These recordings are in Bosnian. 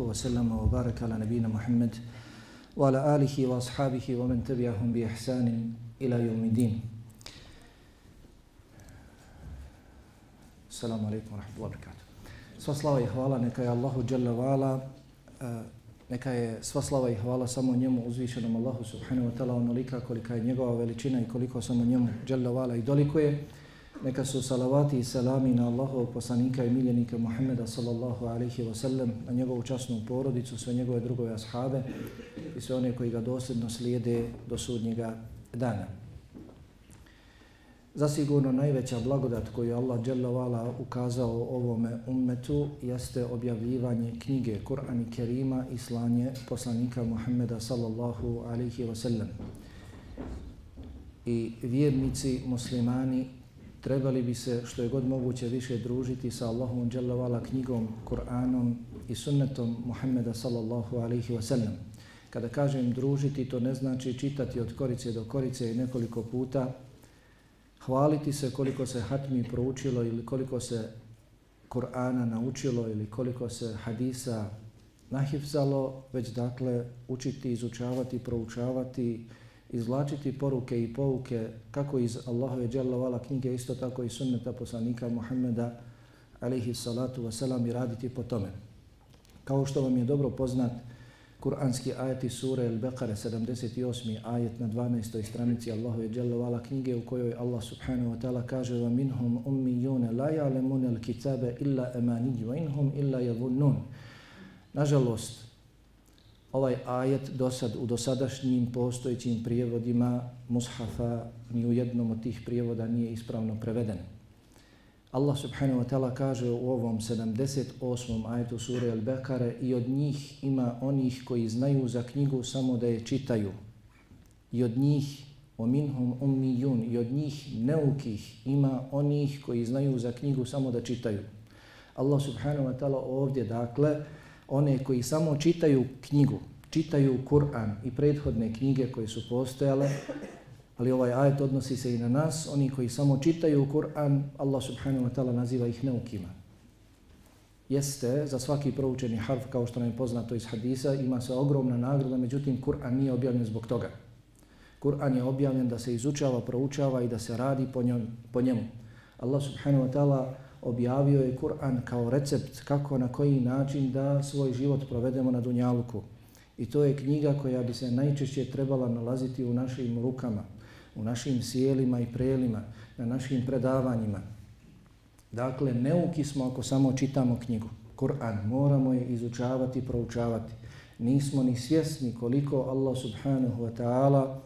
sallallahu wa sallam wa baraka ala nabina Muhammad wa ala alihi wa ashabihi wa man tabi'ahum bi ihsanin ila yawmi. Assalamu alaikum wa rahmatullahi wa barakatuh. Sva slava i hvala neka je Allahu jalla wa ala neka je sva slava i hvala samo njemu uzvišenom Allahu subhanahu wa ta'ala onolika kolika je njegova veličina i koliko samo njemu jalla wa ala i dolikuje. Neka su salavati i salami na Allahov poslanika i miljenika Muhammeda sallallahu alaihi wa sallam, na njegovu časnu porodicu, sve njegove drugove ashabe i sve one koji ga dosljedno slijede do sudnjega dana. Zasigurno najveća blagodat koju je Allah dželle ukazao ovome ummetu jeste objavljivanje knjige Kur'an i Kerima i slanje poslanika Muhammeda sallallahu alaihi wa sallam. I vjernici muslimani trebali bi se što je god moguće više družiti sa Allahom dželle knjigom, Kur'anom i sunnetom Muhammeda sallallahu alaihi wasallam. Kada kažem družiti, to ne znači čitati od korice do korice i nekoliko puta, hvaliti se koliko se hatmi proučilo ili koliko se Kur'ana naučilo ili koliko se hadisa nahifzalo, već dakle učiti, izučavati, proučavati, izvlačiti poruke i pouke kako iz Allahove dželavala knjige, isto tako i sunneta poslanika Muhammeda alaihi salatu wasalam i raditi po tome. Kao što vam je dobro poznat, Kur'anski ajeti sure Al-Baqara 78. ajet na 12. stranici Allahove dželle knjige u kojoj Allah subhanahu wa ta'ala kaže wa minhum ummiyun la ya'lamun al-kitaba illa amani wa inhum illa yadhunnun. Nažalost, ovaj ajet dosad u dosadašnjim postojećim prijevodima mushafa ni u jednom od tih prijevoda nije ispravno preveden. Allah subhanahu wa ta'ala kaže u ovom 78. ajetu sure Al-Bekare i od njih ima onih koji znaju za knjigu samo da je čitaju. I od njih o minhum ummiyun i od njih neukih ima onih koji znaju za knjigu samo da čitaju. Allah subhanahu wa ta'ala ovdje dakle one koji samo čitaju knjigu, čitaju Kur'an i prethodne knjige koje su postojale, ali ovaj ajet odnosi se i na nas, oni koji samo čitaju Kur'an, Allah subhanahu wa ta'ala naziva ih neukima. Jeste, za svaki proučeni harf, kao što nam je poznato iz hadisa, ima se ogromna nagrada, međutim Kur'an nije objavljen zbog toga. Kur'an je objavljen da se izučava, proučava i da se radi po, njom, po njemu. Allah subhanahu wa ta'ala objavio je Kur'an kao recept kako na koji način da svoj život provedemo na Dunjaluku. I to je knjiga koja bi se najčešće trebala nalaziti u našim rukama, u našim sjelima i prelima, na našim predavanjima. Dakle, neuki smo ako samo čitamo knjigu. Kur'an moramo je izučavati, proučavati. Nismo ni svjesni koliko Allah subhanahu wa ta'ala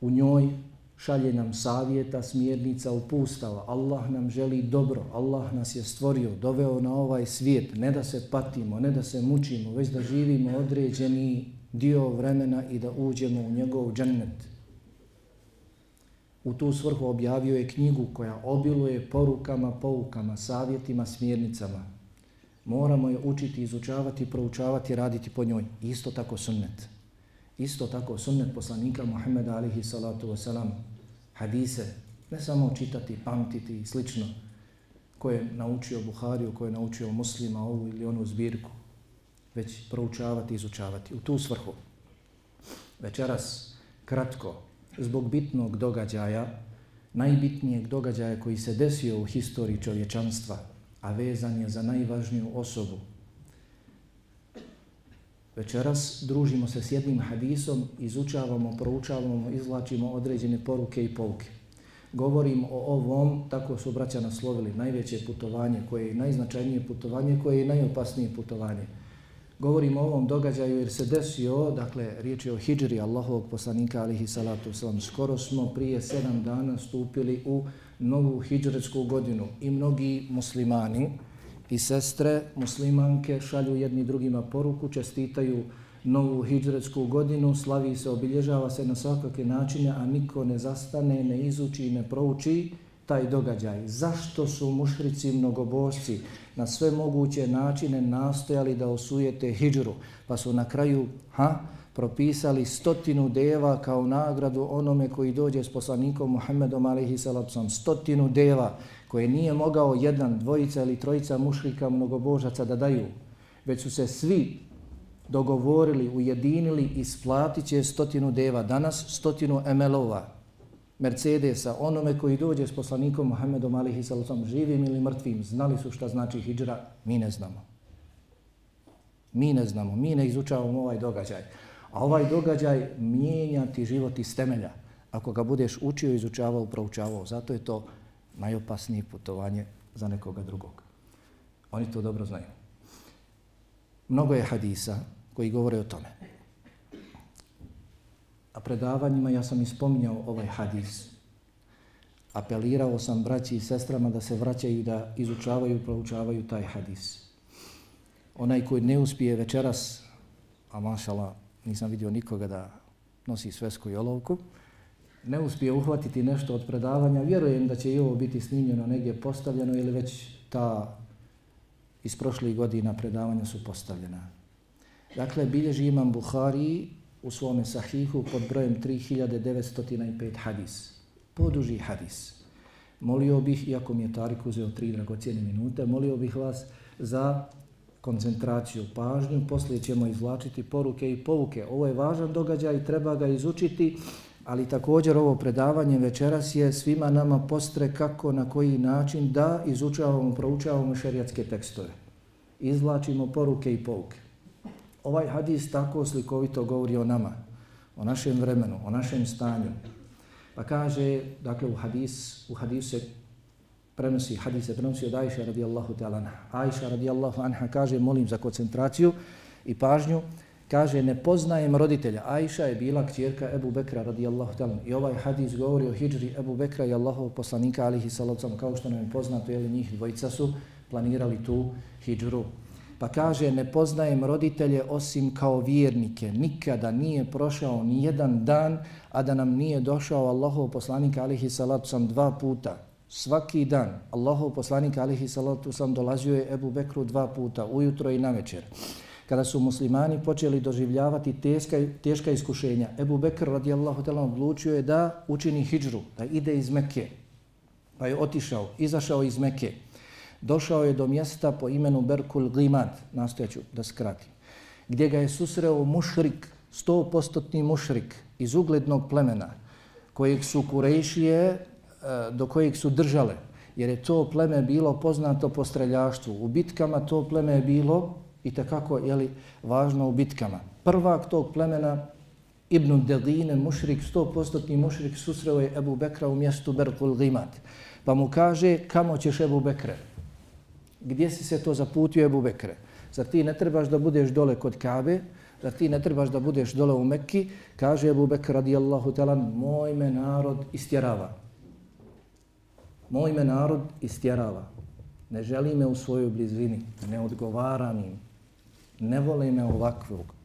u njoj šalje nam savjeta, smjernica, upustava. Allah nam želi dobro, Allah nas je stvorio, doveo na ovaj svijet, ne da se patimo, ne da se mučimo, već da živimo određeni dio vremena i da uđemo u njegov džennet. U tu svrhu objavio je knjigu koja obiluje porukama, poukama, savjetima, smjernicama. Moramo je učiti, izučavati, proučavati, raditi po njoj. Isto tako sunnet. Isto tako sunnet poslanika Muhammeda alihi salatu wasalam. Hadise, ne samo čitati, pamtiti i slično, koje je naučio Buhariju, koje je naučio muslima ovu ili onu zbirku, već proučavati, izučavati. U tu svrhu. Večeras, kratko, zbog bitnog događaja, najbitnijeg događaja koji se desio u historiji čovječanstva, a vezan je za najvažniju osobu. Večeras družimo se s jednim hadisom, izučavamo, proučavamo, izvlačimo određene poruke i pouke. Govorim o ovom, tako su braća naslovili, najveće putovanje, koje je najznačajnije putovanje, koje je najopasnije putovanje. Govorimo o ovom događaju jer se desio, dakle, riječ je o hijđri Allahovog poslanika, alihi salatu wasalam. Skoro smo prije sedam dana stupili u novu hijđretsku godinu i mnogi muslimani i sestre, muslimanke, šalju jedni drugima poruku, čestitaju novu hijđretsku godinu, slavi se, obilježava se na svakake načine, a niko ne zastane, ne izuči, ne prouči taj događaj. Zašto su mušrici mnogobošci na sve moguće načine nastojali da osujete hijđru, pa su na kraju, ha, propisali stotinu deva kao nagradu onome koji dođe s poslanikom Muhammedom alaihi salatu stotinu deva koje nije mogao jedan, dvojica ili trojica mušrika mnogobožaca da daju, već su se svi dogovorili, ujedinili i splatit će stotinu deva. Danas stotinu emelova, Mercedesa, onome koji dođe s poslanikom Muhammedom alihi sallam, živim ili mrtvim, znali su šta znači hijđra, mi ne znamo. Mi ne znamo, mi ne izučavamo ovaj događaj. A ovaj događaj mijenja ti život iz temelja. Ako ga budeš učio, izučavao, proučavao, zato je to najopasnije putovanje za nekoga drugog. Oni to dobro znaju. Mnogo je hadisa koji govore o tome. A predavanjima ja sam ispominjao ovaj hadis. Apelirao sam braći i sestrama da se vraćaju da izučavaju, proučavaju taj hadis. Onaj koji ne uspije večeras, a mašala nisam vidio nikoga da nosi svesku i olovku, ne uspije uhvatiti nešto od predavanja, vjerujem da će i ovo biti snimljeno negdje postavljeno ili već ta iz prošlih godina predavanja su postavljena. Dakle, bilježi imam Buhari u svome sahihu pod brojem 3905 hadis. Poduži hadis. Molio bih, iako mi je Tarik uzeo tri dragocijene minute, molio bih vas za koncentraciju, pažnju, poslije ćemo izvlačiti poruke i povuke. Ovo je važan događaj, treba ga izučiti, ali također ovo predavanje večeras je svima nama postre kako, na koji način da izučavamo, proučavamo šerijatske tekstove. Izvlačimo poruke i pouke. Ovaj hadis tako slikovito govori o nama, o našem vremenu, o našem stanju. Pa kaže, dakle, u, hadis, u hadisu se prenosi, hadis se prenosi od Aisha radijallahu ta'ala anha. Aisha radijallahu anha kaže, molim za koncentraciju i pažnju, kaže, ne poznajem roditelja. Aisha je bila kćerka Ebu Bekra radijallahu ta'ala I ovaj hadis govori o hijđri Ebu Bekra i Allahov poslanika alihi salacom, kao što nam je poznato, jeli njih dvojica su planirali tu hijđru. Pa kaže, ne poznajem roditelje osim kao vjernike. Nikada nije prošao ni jedan dan, a da nam nije došao Allahov poslanik alihi salatu sam dva puta. Svaki dan Allahov poslanik alihi salatu sam dolazio je Ebu Bekru dva puta, ujutro i na večer. Kada su muslimani počeli doživljavati teška, teška iskušenja, Ebu Bekr radijallahu ta'ala odlučio je da učini hijđru, da ide iz Mekke. Pa je otišao, izašao iz Mekke došao je do mjesta po imenu Berkul Glimad, nastojaću da skratim, gdje ga je susreo mušrik, stopostotni mušrik iz uglednog plemena, kojeg su Kurejšije, e, do kojeg su držale, jer je to pleme bilo poznato po streljaštvu. U bitkama to pleme je bilo i takako je li važno u bitkama. Prvak tog plemena Ibn Dedine, mušrik, stopostotni mušrik, susreo je Ebu Bekra u mjestu Berkul Gimat. Pa mu kaže, kamo ćeš Ebu Bekre? gdje si se to zaputio Ebu Bekre? Zar ti ne trebaš da budeš dole kod Kabe? Zar ti ne trebaš da budeš dole u Mekki? Kaže Ebu Bekr radijallahu talan, moj me narod istjerava. Moj me narod istjerava. Ne želi me u svojoj blizini. Ne odgovaram im. Ne vole me ovakvog.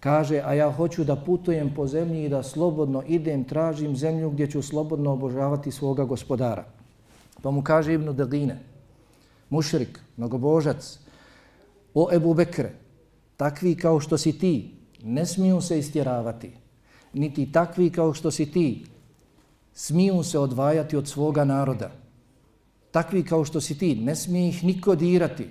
Kaže, a ja hoću da putujem po zemlji i da slobodno idem, tražim zemlju gdje ću slobodno obožavati svoga gospodara. Pa mu kaže Ibnu Dagine, mušrik, mnogobožac, o Ebu Bekre, takvi kao što si ti, ne smiju se istjeravati, niti takvi kao što si ti, smiju se odvajati od svoga naroda. Takvi kao što si ti, ne smije ih niko dirati.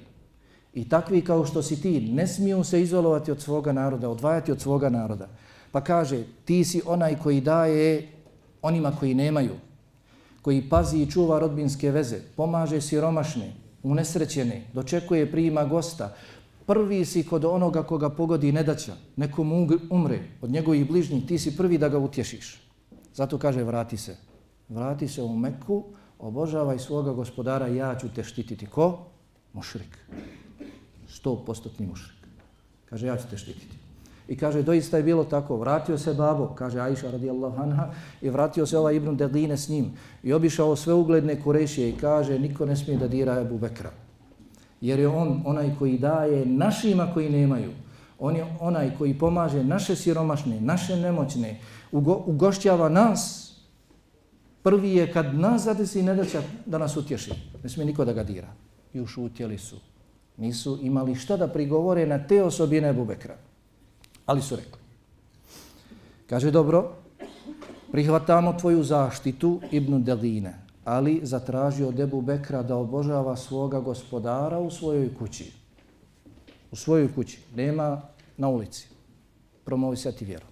I takvi kao što si ti, ne smiju se izolovati od svoga naroda, odvajati od svoga naroda. Pa kaže, ti si onaj koji daje onima koji nemaju, koji pazi i čuva rodbinske veze, pomaže siromašne, unesrećeni, dočekuje prima gosta, prvi si kod onoga koga pogodi nedaća, nekom umre od njegovih bližnjih, ti si prvi da ga utješiš. Zato kaže vrati se. Vrati se u Meku, obožavaj svoga gospodara, ja ću te štititi. Ko? Mušrik. Sto postotni mušrik. Kaže, ja ću te štititi. I kaže, doista je bilo tako, vratio se babo, kaže Aisha radijallahu anha, i vratio se ovaj Ibn Dedine s njim. I obišao sve ugledne kurešije i kaže, niko ne smije da dira Ebu Bekra. Jer je on onaj koji daje našima koji nemaju. On je onaj koji pomaže naše siromašne, naše nemoćne, ugo, ugošćava nas. Prvi je kad nas zadesi nedaća da nas utješi. Ne smije niko da ga dira. I ušutjeli su. Nisu imali šta da prigovore na te osobine Ebu Bekra. Ali su rekli. Kaže, dobro, prihvatamo tvoju zaštitu, Ibnu Deline, ali zatraži od Ebu Bekra da obožava svoga gospodara u svojoj kući. U svojoj kući. Nema na ulici. Promovisati vjeru.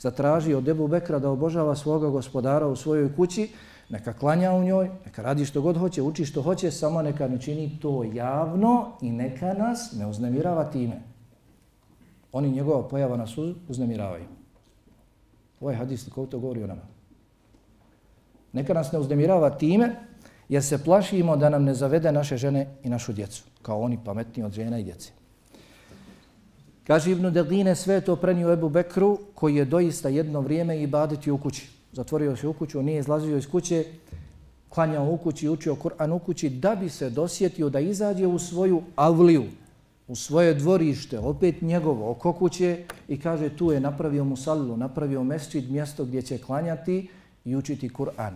Zatraži od Ebu Bekra da obožava svoga gospodara u svojoj kući, neka klanja u njoj, neka radi što god hoće, uči što hoće, samo neka ne čini to javno i neka nas ne uznemirava time. Oni njegova pojava nas uznemiravaju. Ovaj hadis ko to govori o nama. Neka nas ne uznemirava time, jer se plašimo da nam ne zavede naše žene i našu djecu, kao oni pametni od žena i djece. Kaže Ibnu Deline, sve to prenio Ebu Bekru, koji je doista jedno vrijeme i baditi u kući. Zatvorio se u kuću, nije izlazio iz kuće, klanjao u kući, učio Kur'an u kući, da bi se dosjetio da izađe u svoju avliju, u svoje dvorište, opet njegovo, oko kuće i kaže tu je napravio musallu, napravio mesčid, mjesto gdje će klanjati i učiti Kur'an.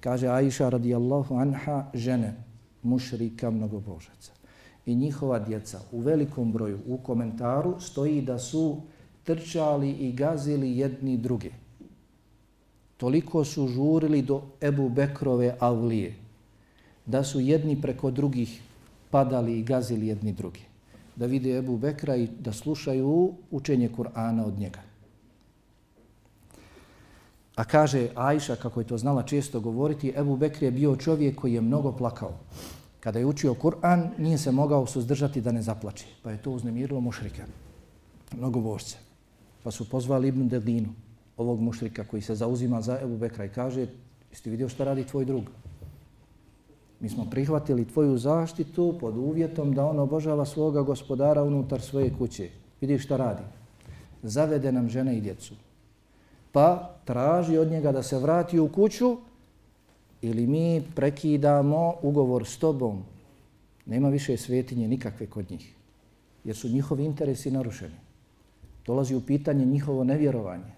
Kaže Aisha radijallahu anha, žene, mušrika, mnogobožaca. I njihova djeca u velikom broju u komentaru stoji da su trčali i gazili jedni druge. Toliko su žurili do Ebu Bekrove avlije, da su jedni preko drugih padali i gazili jedni drugi. Da vide Ebu Bekra i da slušaju učenje Kur'ana od njega. A kaže Ajša, kako je to znala često govoriti, Ebu Bekr je bio čovjek koji je mnogo plakao. Kada je učio Kur'an, nije se mogao suzdržati da ne zaplače. Pa je to uznemirilo mušrika, mnogo božce. Pa su pozvali Ibn Delinu, ovog mušrika koji se zauzima za Ebu Bekra i kaže, jeste vidio šta radi tvoj drug? Mi smo prihvatili tvoju zaštitu pod uvjetom da on obožava svoga gospodara unutar svoje kuće. Vidiš šta radi? Zavede nam žene i djecu pa traži od njega da se vrati u kuću ili mi prekidamo ugovor s tobom. Nema više svetinje nikakve kod njih, jer su njihovi interesi narušeni. Dolazi u pitanje njihovo nevjerovanje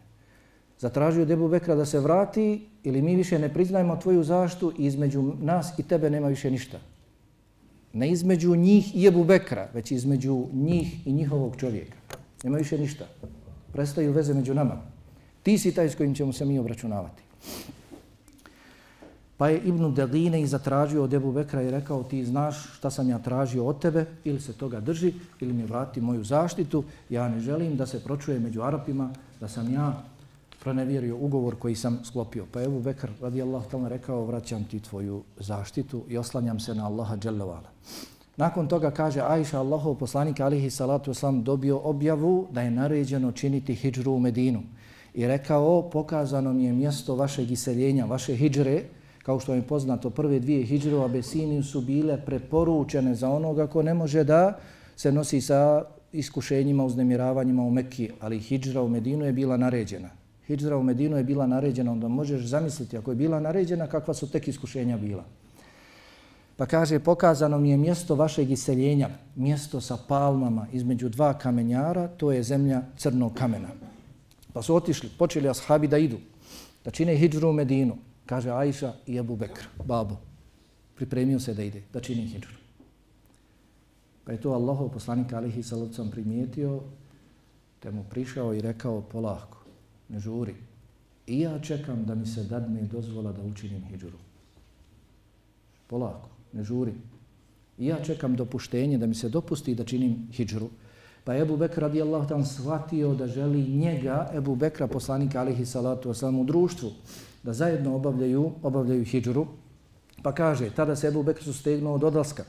zatražio od Ebu Bekra da se vrati ili mi više ne priznajemo tvoju zaštu i između nas i tebe nema više ništa. Ne između njih i Ebu Bekra, već između njih i njihovog čovjeka. Nema više ništa. Prestaju veze među nama. Ti si taj s kojim ćemo se mi obračunavati. Pa je Ibnu Deline i zatražio od Ebu Bekra i rekao ti znaš šta sam ja tražio od tebe ili se toga drži ili mi vrati moju zaštitu. Ja ne želim da se pročuje među Arapima da sam ja pronevjerio ugovor koji sam sklopio. Pa Ebu Bekr radijallahu ta'ala rekao vraćam ti tvoju zaštitu i oslanjam se na Allaha dželjavala. Nakon toga kaže Aisha Allahov poslanik alihi salatu wasalam dobio objavu da je naređeno činiti hijđru u Medinu i rekao pokazano mi je mjesto vašeg iseljenja, vaše hijđre, kao što je poznato, prve dvije hijđre u Abesiniju su bile preporučene za onoga ko ne može da se nosi sa iskušenjima, uznemiravanjima u Mekki, ali hijđra u Medinu je bila naređena. Hidžra u Medinu je bila naređena, onda možeš zamisliti, ako je bila naređena, kakva su tek iskušenja bila. Pa kaže, pokazano mi je mjesto vašeg iseljenja, mjesto sa palmama između dva kamenjara, to je zemlja crnog kamena. Pa su otišli, počeli ashabi da idu, da čine hijđru u Medinu. Kaže Aisha i Abu Bekr, babo, pripremio se da ide, da čini hijđru. Pa je to Allahov poslanik alihi salavcom primijetio, te mu prišao i rekao polako, ne žuri. I ja čekam da mi se dadne dozvola da učinim hijđuru. Polako, ne žuri. I ja čekam dopuštenje da mi se dopusti da činim hijđru. Pa je Ebu Bekr radijallahu ta'ala shvatio da želi njega, Ebu Bekra, poslanika alihi salatu wasalam, u društvu, da zajedno obavljaju, obavljaju hijđru. Pa kaže, tada se Ebu Bekr sustegnuo od odlaska,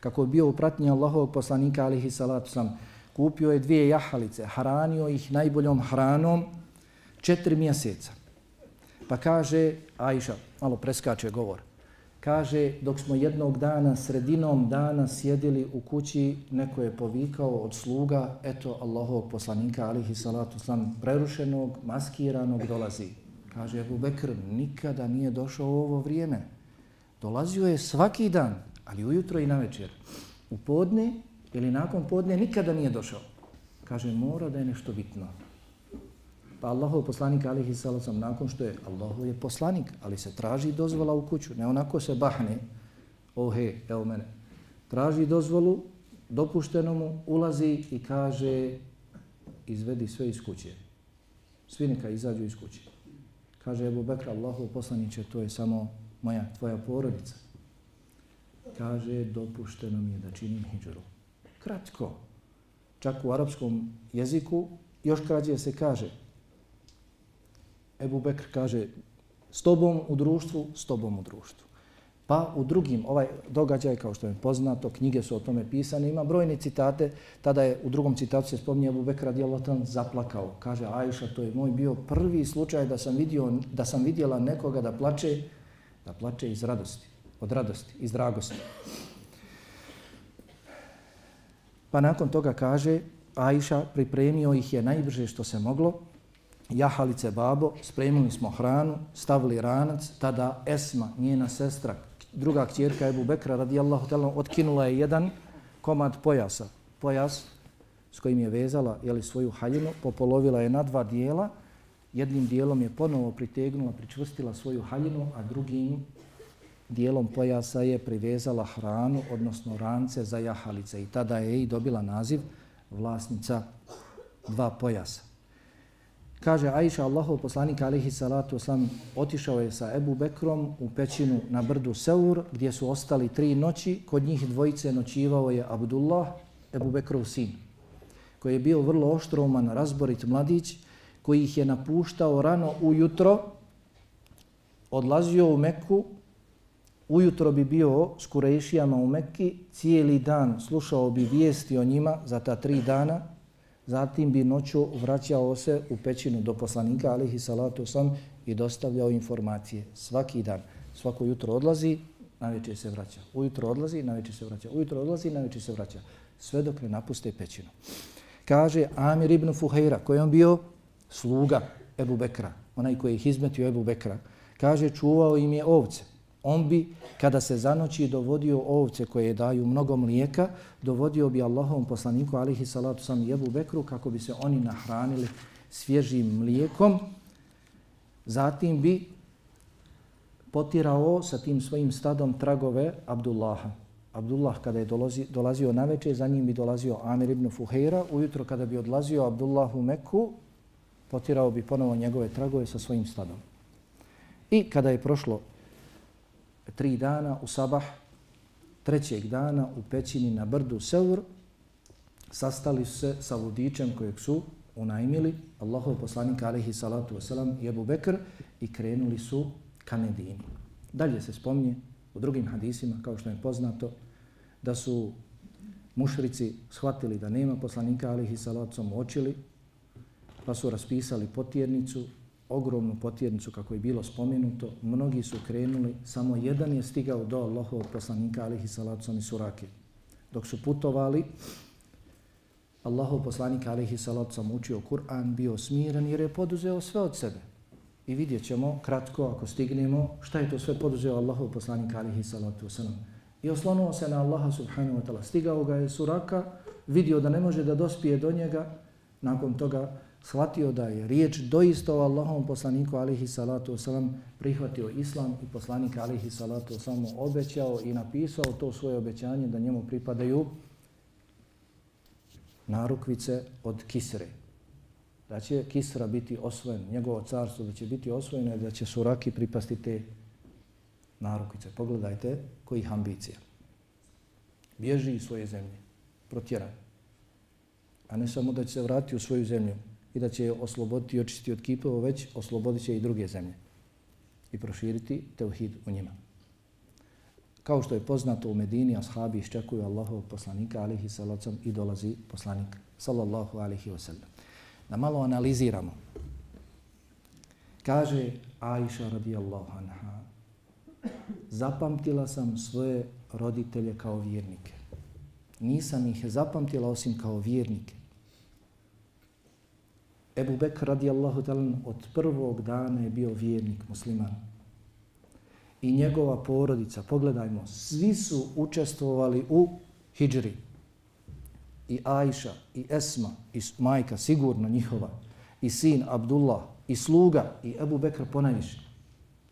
kako je bio u pratnji Allahovog poslanika alihi salatu wasalam, kupio je dvije jahalice, hranio ih najboljom hranom četiri mjeseca. Pa kaže, Ajša, malo preskače govor, Kaže, dok smo jednog dana, sredinom dana sjedili u kući, neko je povikao od sluga, eto Allahov poslanika, alihi salatu slan, prerušenog, maskiranog, dolazi. Kaže, Ebu Bekr, nikada nije došao u ovo vrijeme. Dolazio je svaki dan, ali ujutro i na večer. U podne ili nakon podne nikada nije došao. Kaže, mora da je nešto bitno. Pa Allahov poslanik alihi salacom nakon što je Allahov je poslanik, ali se traži dozvola u kuću, ne onako se bahne, o he, evo mene, traži dozvolu, dopušteno mu, ulazi i kaže, izvedi sve iz kuće. Svi neka izađu iz kuće. Kaže Ebu Bekra, Allahov poslaniće, to je samo moja, tvoja porodica. Kaže, dopušteno mi je da činim hijđru. Kratko. Čak u arapskom jeziku još krađe se kaže. Ebu Bekr kaže, s tobom u društvu, s tobom u društvu. Pa u drugim, ovaj događaj, kao što je poznato, knjige su o tome pisane, ima brojne citate, tada je u drugom citatu se spominje Abu Bekr radijalatan zaplakao. Kaže, Ajša, to je moj bio prvi slučaj da sam, vidio, da sam vidjela nekoga da plače, da plače iz radosti, od radosti, iz dragosti. Pa nakon toga kaže, Ajša pripremio ih je najbrže što se moglo, jahalice babo, spremili smo hranu, stavili ranac, tada Esma, njena sestra, druga kćerka Ebu Bekra radijallahu ta'ala otkinula je jedan komad pojasa. Pojas s kojim je vezala jeli, svoju haljinu, popolovila je na dva dijela. Jednim dijelom je ponovo pritegnula, pričvrstila svoju haljinu, a drugim dijelom pojasa je privezala hranu, odnosno rance za jahalice. I tada je i dobila naziv vlasnica dva pojasa. Kaže Aisha, Allahov poslanik alihi salatu oslam, otišao je sa Ebu Bekrom u pećinu na brdu Seur, gdje su ostali tri noći. Kod njih dvojice noćivao je Abdullah, Ebu Bekrov sin, koji je bio vrlo oštroman, razborit mladić, koji ih je napuštao rano ujutro, odlazio u Meku, ujutro bi bio s Kurešijama u Mekki, cijeli dan slušao bi vijesti o njima za ta tri dana, Zatim bi noću vraćao se u pećinu do poslanika, alihi salatu sam, i dostavljao informacije svaki dan. Svako jutro odlazi, navečer se vraća. Ujutro odlazi, navečer se vraća. Ujutro odlazi, navečer se vraća. Sve dok ne napuste pećinu. Kaže Amir ibn Fuhejra, koji on bio sluga Ebu Bekra, onaj koji je izmetio Ebu Bekra, kaže čuvao im je ovce. On bi, kada se zanoći dovodio ovce koje daju mnogo mlijeka, dovodio bi Allahovom poslaniku, alihi salatu sam jebu bekru, kako bi se oni nahranili svježim mlijekom. Zatim bi potirao sa tim svojim stadom tragove Abdullaha. Abdullah kada je dolazi, dolazio na večer, za njim bi dolazio Amir ibn Fuheira. Ujutro kada bi odlazio Abdullah u Meku, potirao bi ponovo njegove tragove sa svojim stadom. I kada je prošlo tri dana u sabah, trećeg dana u pećini na brdu Sevr, sastali su se sa vodičem kojeg su unajmili, Allahov poslanik alaihi salatu wasalam i Ebu Bekr i krenuli su ka Medini. Dalje se spominje u drugim hadisima, kao što je poznato, da su mušrici shvatili da nema poslanika alaihi salatu wasalam očili, pa su raspisali potjernicu ogromnu potjernicu kako je bilo spomenuto, mnogi su krenuli, samo jedan je stigao do Allahovog poslanika alihi salatu i surake. Dok su putovali, Allahov poslanik alihi salatu sam učio Kur'an, bio smiren jer je poduzeo sve od sebe. I vidjet ćemo kratko ako stignemo šta je to sve poduzeo Allahov poslanik alihi salatu wasalam. I oslonuo se na Allaha subhanahu wa ta'ala. Stigao ga je suraka, vidio da ne može da dospije do njega, nakon toga shvatio da je riječ doista o Allahom poslaniku alihi salatu wasalam prihvatio islam i poslanik alihi salatu wasalam obećao i napisao to svoje obećanje da njemu pripadaju narukvice od Kisre. Da će Kisra biti osvojen, njegovo carstvo da će biti osvojeno i da će suraki pripasti te narukvice. Pogledajte kojih ambicija. Bježi iz svoje zemlje, protjera. A ne samo da će se vratiti u svoju zemlju, i da će je osloboditi i očistiti od kipova, već oslobodit će i druge zemlje i proširiti teuhid u njima. Kao što je poznato u Medini, ashabi iščekuju Allahov poslanika, alihi salacom, i dolazi poslanik, sallallahu alihi wasallam. Da malo analiziramo. Kaže Aisha radijallahu anha, zapamtila sam svoje roditelje kao vjernike. Nisam ih zapamtila osim kao vjernike. Ebu Bekr radijallahu ta'ala od prvog dana je bio vjernik musliman. I njegova porodica, pogledajmo, svi su učestvovali u hijđri. I Ajša, i Esma, i majka, sigurno njihova, i sin Abdullah, i sluga, i Ebu Bekr ponajviše.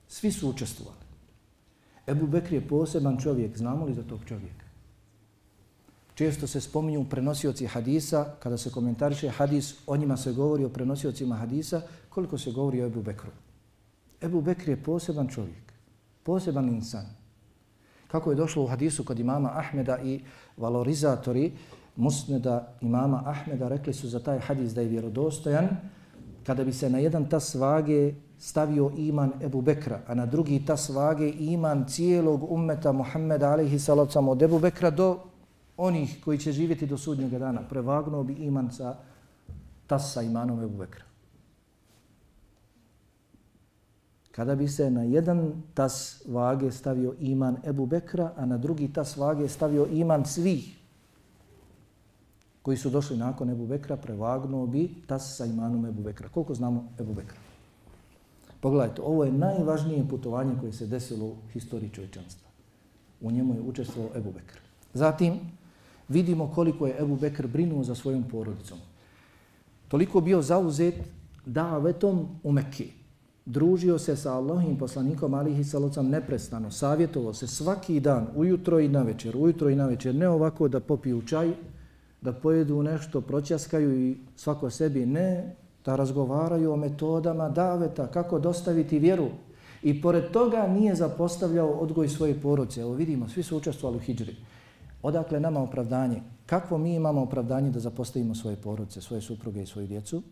Svi su učestvovali. Ebu Bekr je poseban čovjek, znamo li za tog čovjeka? Često se spominju prenosioci hadisa, kada se komentariše hadis, o njima se govori o prenosiocima hadisa, koliko se govori o Ebu Bekru. Ebu Bekr je poseban čovjek, poseban insan. Kako je došlo u hadisu kod imama Ahmeda i valorizatori musneda imama Ahmeda rekli su za taj hadis da je vjerodostojan, kada bi se na jedan tas vage stavio iman Ebu Bekra, a na drugi tas vage iman cijelog ummeta Muhammeda alaihi salacama od Ebu Bekra do onih koji će živjeti do sudnjega dana. Prevagnuo bi iman sa tas sa imanom Ebu Bekra. Kada bi se na jedan tas vage stavio iman Ebu Bekra, a na drugi tas vage stavio iman svih koji su došli nakon Ebu Bekra, prevagnuo bi tas sa imanom Ebu Bekra. Koliko znamo Ebu Bekra? Pogledajte, ovo je najvažnije putovanje koje se desilo u historiji čovječanstva. U njemu je učestvovao Ebu Bekr. Zatim vidimo koliko je Ebu Bekr brinuo za svojom porodicom. Toliko bio zauzet davetom u Mekke. Družio se sa Allahim poslanikom alihi salocam neprestano. Savjetovao se svaki dan, ujutro i na večer, ujutro i na večer. Ne ovako da popiju čaj, da pojedu nešto, proćaskaju i svako sebi. Ne, da razgovaraju o metodama daveta, kako dostaviti vjeru. I pored toga nije zapostavljao odgoj svoje poroce. Evo vidimo, svi su učestvovali u hijđri. Odakle nama opravdanje? Kakvo mi imamo opravdanje da zapostavimo svoje porodice, svoje supruge i svoju djecu?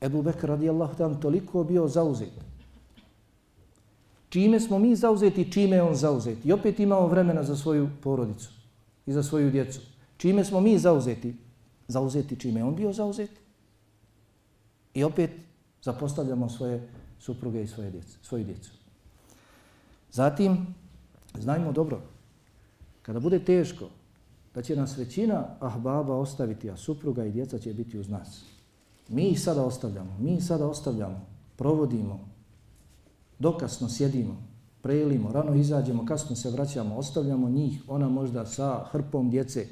Ebu Bekr radijallahu tam toliko bio zauzet. Čime smo mi zauzeti, čime je on zauzet? I opet imamo vremena za svoju porodicu i za svoju djecu. Čime smo mi zauzeti? Zauzeti čime je on bio zauzet? I opet zapostavljamo svoje supruge i svoje djece, svoju djecu. Zatim, znajmo dobro, kada bude teško, da će nas većina ahbaba ostaviti, a supruga i djeca će biti uz nas. Mi ih sada ostavljamo, mi ih sada ostavljamo, provodimo, dokasno sjedimo, prelimo, rano izađemo, kasno se vraćamo, ostavljamo njih, ona možda sa hrpom djece,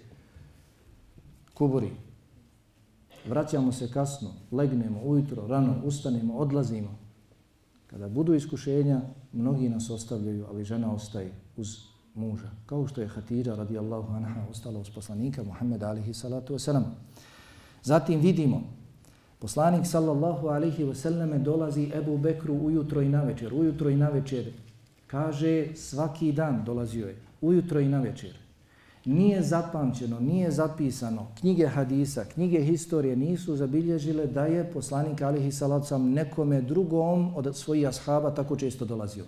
kuburi, vraćamo se kasno, legnemo ujutro, rano, ustanemo, odlazimo. Kada budu iskušenja, mnogi nas ostavljaju, ali žena ostaje uz muža. Kao što je Hatira radijallahu anha ostala uz poslanika Muhammed alihi salatu wasalam. Zatim vidimo, poslanik sallallahu alihi wasalam dolazi Ebu Bekru ujutro i navečer. Ujutro i navečer kaže svaki dan dolazio je. Ujutro i navečer nije zapamćeno, nije zapisano, knjige hadisa, knjige historije nisu zabilježile da je poslanik alihi salacom nekome drugom od svojih ashaba tako često dolazio.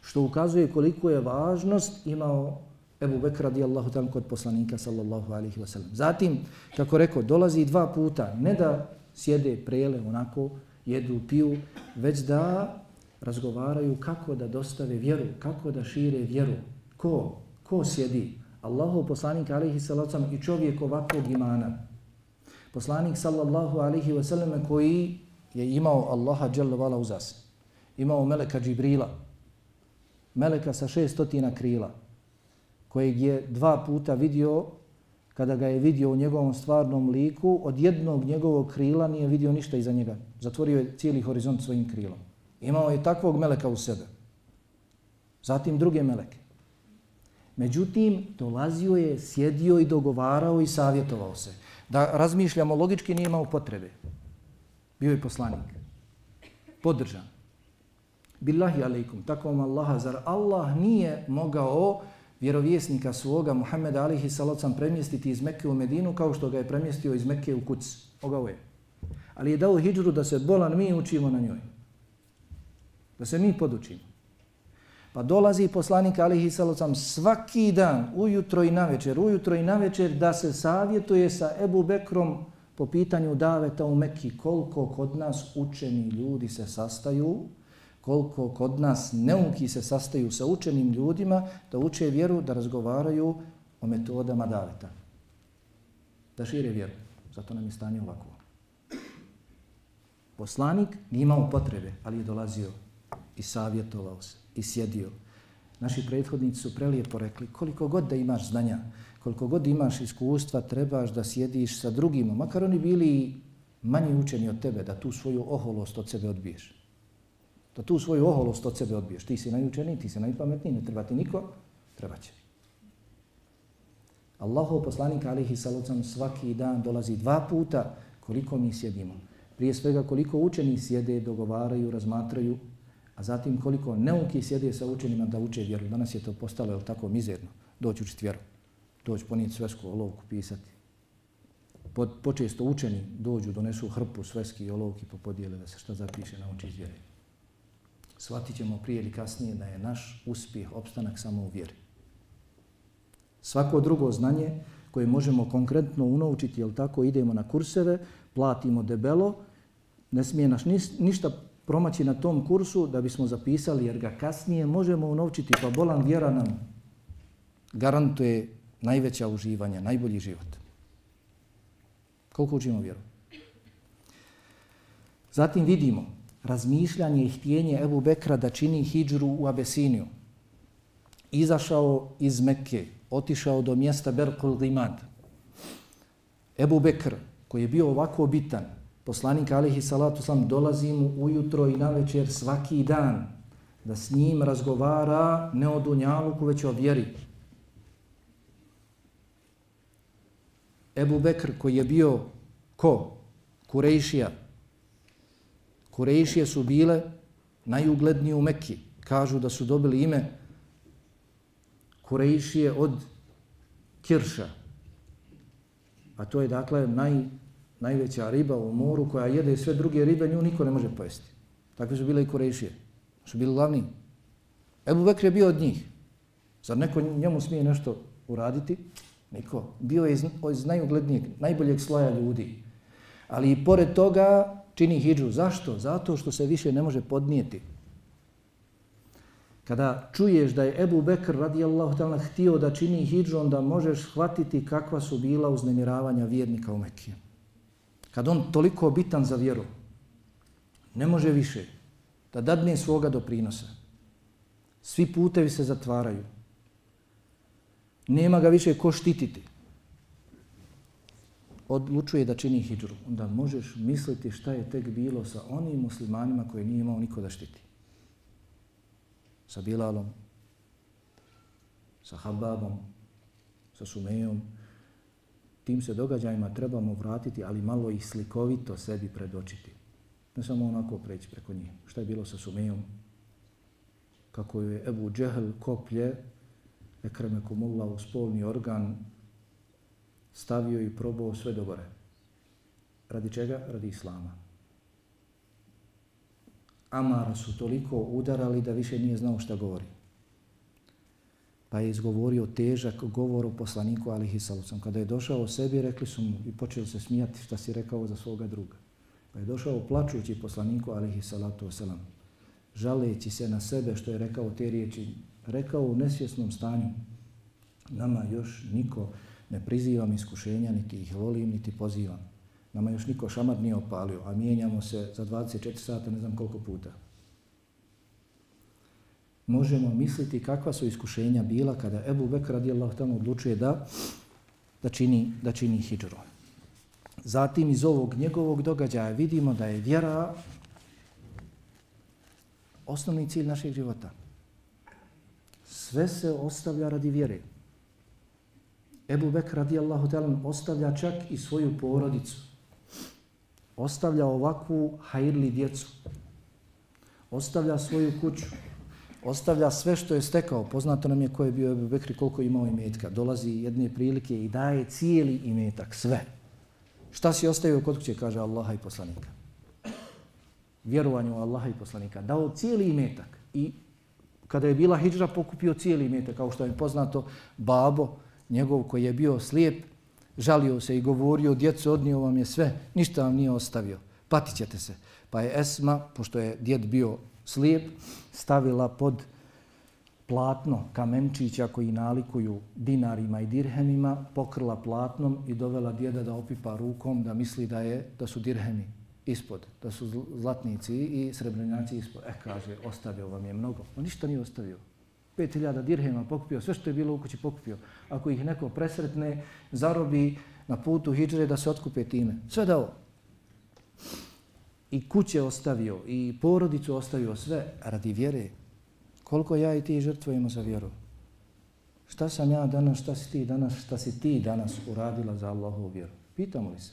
Što ukazuje koliko je važnost imao Ebu Bekr radijallahu tam kod poslanika sallallahu alihi wasallam. Zatim, kako rekao, dolazi dva puta, ne da sjede prele onako, jedu, piju, već da razgovaraju kako da dostave vjeru, kako da šire vjeru. Ko? Ko sjedi? Allahov poslanik alaihi sallam i čovjek ovakvog imana. Poslanik sallallahu alaihi wa sallam koji je imao Allaha jalla vala uzas. Imao Meleka Džibrila. Meleka sa šestotina krila. Kojeg je dva puta vidio kada ga je vidio u njegovom stvarnom liku, od jednog njegovog krila nije vidio ništa iza njega. Zatvorio je cijeli horizont svojim krilom. Imao je takvog meleka u sebe. Zatim druge meleke. Međutim, dolazio je, sjedio i dogovarao i savjetovao se. Da razmišljamo logički, nije imao potrebe. Bio je poslanik. Podržan. Billahi alaikum, tako vam Allaha, zar Allah nije mogao vjerovjesnika svoga, Muhammeda alihi salacam, premjestiti iz Mekke u Medinu kao što ga je premjestio iz Mekke u Kuc. Mogao je. Ali je dao hijđru da se bolan mi učimo na njoj. Da se mi podučimo. Pa dolazi poslanik alihi salocam svaki dan, ujutro i navečer, ujutro i navečer da se savjetuje sa Ebu Bekrom po pitanju daveta u Mekki. Koliko kod nas učeni ljudi se sastaju, koliko kod nas neuki se sastaju sa učenim ljudima da uče vjeru, da razgovaraju o metodama daveta. Da šire vjeru. Zato nam je stanje ovako. Poslanik nije imao potrebe, ali je dolazio i savjetovao se i sjedio. Naši prethodnici su prelijepo rekli koliko god da imaš znanja, koliko god imaš iskustva, trebaš da sjediš sa drugima, makar oni bili manje učeni od tebe, da tu svoju oholost od sebe odbiješ. Da tu svoju oholost od sebe odbiješ. Ti si najučeniji, ti si najpametniji, ne treba ti niko, treba će. Allahov poslanik alihi salocam svaki dan dolazi dva puta koliko mi sjedimo. Prije svega koliko učeni sjede, dogovaraju, razmatraju, a zatim koliko neuki sjede sa učenima da uče vjeru. Danas je to postalo je tako mizerno. Doći učiti vjeru. Doći ponijeti svesku olovku, pisati. Pod, počesto učeni dođu, donesu hrpu sveski i olovki pa podijele da se šta zapiše, nauči iz vjere shvatit ćemo prije ili kasnije da je naš uspjeh, opstanak samo u vjeri. Svako drugo znanje koje možemo konkretno unaučiti, jel tako, idemo na kurseve, platimo debelo, ne smije naš ništa promaći na tom kursu da bismo zapisali, jer ga kasnije možemo unaučiti, pa bolan vjera nam garantuje najveća uživanja, najbolji život. Koliko učimo vjeru? Zatim vidimo razmišljanje i htjenje Ebu Bekra da čini hijđru u Abesiniju. Izašao iz Mekke, otišao do mjesta Berkul Dimad. Ebu Bekr, koji je bio ovako bitan, poslanik alihi salatu sam, dolazi mu ujutro i na večer svaki dan da s njim razgovara ne o dunjaluku, već o vjeri. Ebu Bekr, koji je bio ko? Kurejšija. Kurejšije su bile najuglednije u Mekki. Kažu da su dobili ime Kurejšije od Kirša. A to je dakle naj, najveća riba u moru koja jede sve druge ribe, nju niko ne može pojesti. Takve su bile i Kurejšije. Su bili glavni. Ebu Bekr je bio od njih. Zar neko njemu smije nešto uraditi? Niko. Bio je iz, iz najuglednijeg, najboljeg sloja ljudi. Ali i pored toga čini hijđu. Zašto? Zato što se više ne može podnijeti. Kada čuješ da je Ebu Bekr radijallahu ta'ala htio da čini hijđu, onda možeš shvatiti kakva su bila uznemiravanja vjernika u Mekije. Kad on toliko bitan za vjeru, ne može više da dadne svoga doprinosa. Svi putevi se zatvaraju. Nema ga više ko štititi odlučuje da čini hijđru, onda možeš misliti šta je tek bilo sa onim muslimanima koji nije imao niko da štiti. Sa Bilalom, sa Hababom, sa Sumejom. Tim se događajima trebamo vratiti, ali malo ih slikovito sebi predočiti. Ne samo onako preći preko njih. Šta je bilo sa Sumejom? Kako je Ebu Džehl koplje, ekreme kumula u spolni organ, stavio i probao sve do gore. Radi čega? Radi Islama. Amara su toliko udarali da više nije znao šta govori. Pa je izgovorio težak govor o poslaniku alihi Salucom. Kada je došao o sebi, rekli su mu i počeli se smijati šta si rekao za svoga druga. Pa je došao plačući poslaniku alihi salatu wasalam. Žaleći se na sebe što je rekao te riječi. Rekao u nesvjesnom stanju. Nama još niko ne prizivam iskušenja, niti ih volim, niti pozivam. Nama još niko šamar nije opalio, a mijenjamo se za 24 sata, ne znam koliko puta. Možemo misliti kakva su iskušenja bila kada Ebu Bekr radijallahu tamo odlučuje da, da čini, da čini hijđru. Zatim iz ovog njegovog događaja vidimo da je vjera osnovni cilj našeg života. Sve se ostavlja radi vjere. Ebu Bekr radijallahu ta'ala ostavlja čak i svoju porodicu. Ostavlja ovakvu hajrli djecu. Ostavlja svoju kuću. Ostavlja sve što je stekao. Poznato nam je ko je bio Ebu Bekri, koliko imao imetka. Dolazi jedne prilike i daje cijeli imetak, sve. Šta si ostavio kod kuće, kaže Allaha i poslanika. Vjerovanju Allaha i poslanika. Dao cijeli imetak. I kada je bila hijđra, pokupio cijeli imetak. Kao što je poznato, babo, njegov koji je bio slijep, žalio se i govorio, djeco odnio vam je sve, ništa vam nije ostavio, patit ćete se. Pa je Esma, pošto je djed bio slijep, stavila pod platno kamenčića koji nalikuju dinarima i dirhemima, pokrila platnom i dovela djeda da opipa rukom da misli da je da su dirhemi ispod, da su zlatnici i srebrnjaci ispod. E, kaže, ostavio vam je mnogo. On ništa nije ostavio. 5000 dirhema pokupio, sve što je bilo u kući pokupio. Ako ih neko presretne, zarobi na putu hijđre da se otkupe time. Sve dao. I kuće ostavio, i porodicu ostavio, sve radi vjere. Koliko ja i ti žrtvujemo za vjeru? Šta sam ja danas, šta si ti danas, šta si ti danas uradila za Allahovu vjeru? Pitamo li se?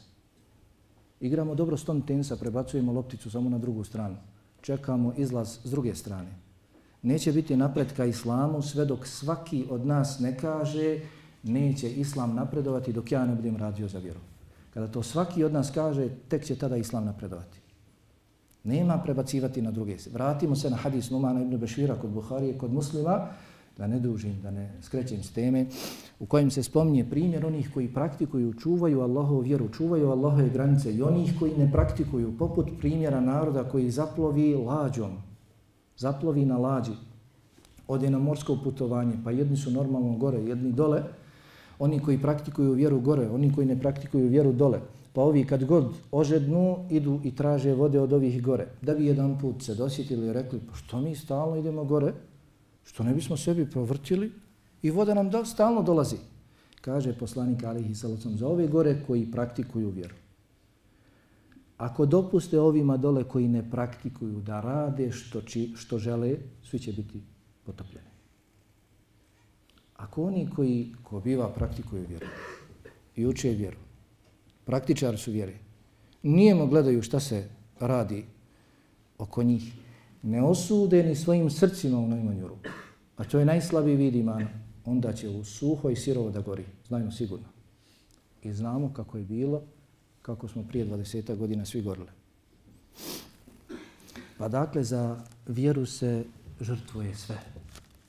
Igramo dobro ston tenisa, prebacujemo lopticu samo na drugu stranu. Čekamo izlaz s druge strane. Neće biti napretka islamu sve dok svaki od nas ne kaže neće islam napredovati dok ja ne budem radio za vjeru. Kada to svaki od nas kaže, tek će tada islam napredovati. Nema prebacivati na druge. Vratimo se na hadis Numana ibn Bešira kod Buharije, kod muslima, da ne dužim, da ne skrećem s teme, u kojem se spominje primjer onih koji praktikuju, čuvaju Allahovu vjeru, čuvaju Allahove granice i onih koji ne praktikuju, poput primjera naroda koji zaplovi lađom, zaplovi na lađi, ode na morsko putovanje, pa jedni su normalno gore, jedni dole, oni koji praktikuju vjeru gore, oni koji ne praktikuju vjeru dole, pa ovi kad god ožednu, idu i traže vode od ovih gore. Da bi jedan put se dosjetili i rekli, pa što mi stalno idemo gore, što ne bismo sebi provrtili i voda nam do, stalno dolazi. Kaže poslanik Alihi Salocom za ove gore koji praktikuju vjeru. Ako dopuste ovima dole koji ne praktikuju da rade što, či, što žele, svi će biti potopljeni. Ako oni koji ko biva praktikuju vjeru i uče vjeru, praktičar su vjere, nijemo gledaju šta se radi oko njih, ne osude ni svojim srcima u najmanju ruku, a to je najslabiji vid imana, onda će u suho i sirovo da gori, znajmo sigurno. I znamo kako je bilo, kako smo prije 20. godina svi gorili. Pa dakle, za vjeru se žrtvuje sve.